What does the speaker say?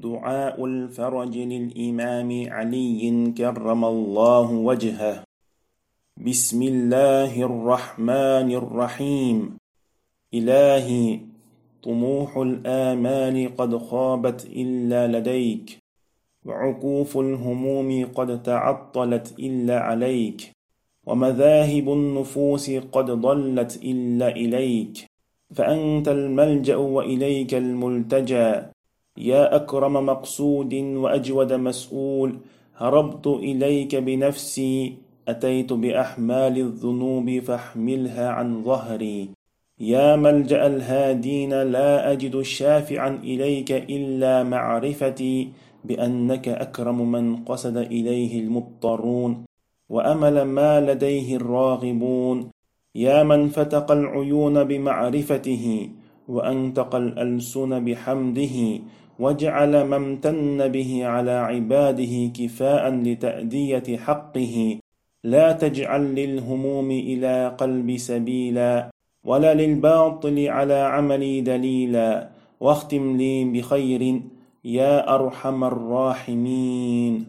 دعاء الفرج للإمام علي كرم الله وجهه. بسم الله الرحمن الرحيم. إلهي طموح الآمال قد خابت إلا لديك. وعكوف الهموم قد تعطلت إلا عليك. ومذاهب النفوس قد ضلت إلا إليك. فأنت الملجأ وإليك الملتجى يا أكرم مقصود وأجود مسؤول هربت إليك بنفسي أتيت بأحمال الذنوب فاحملها عن ظهري. يا ملجأ الهادين لا أجد شافعا إليك إلا معرفتي بأنك أكرم من قصد إليه المضطرون وأمل ما لديه الراغبون. يا من فتق العيون بمعرفته وأنتق الألسن بحمده وجعل ما امتن به على عباده كفاء لتأدية حقه. لا تجعل للهموم إلى قلب سبيلا ولا للباطل على عملي دليلا واختم لي بخير يا أرحم الراحمين.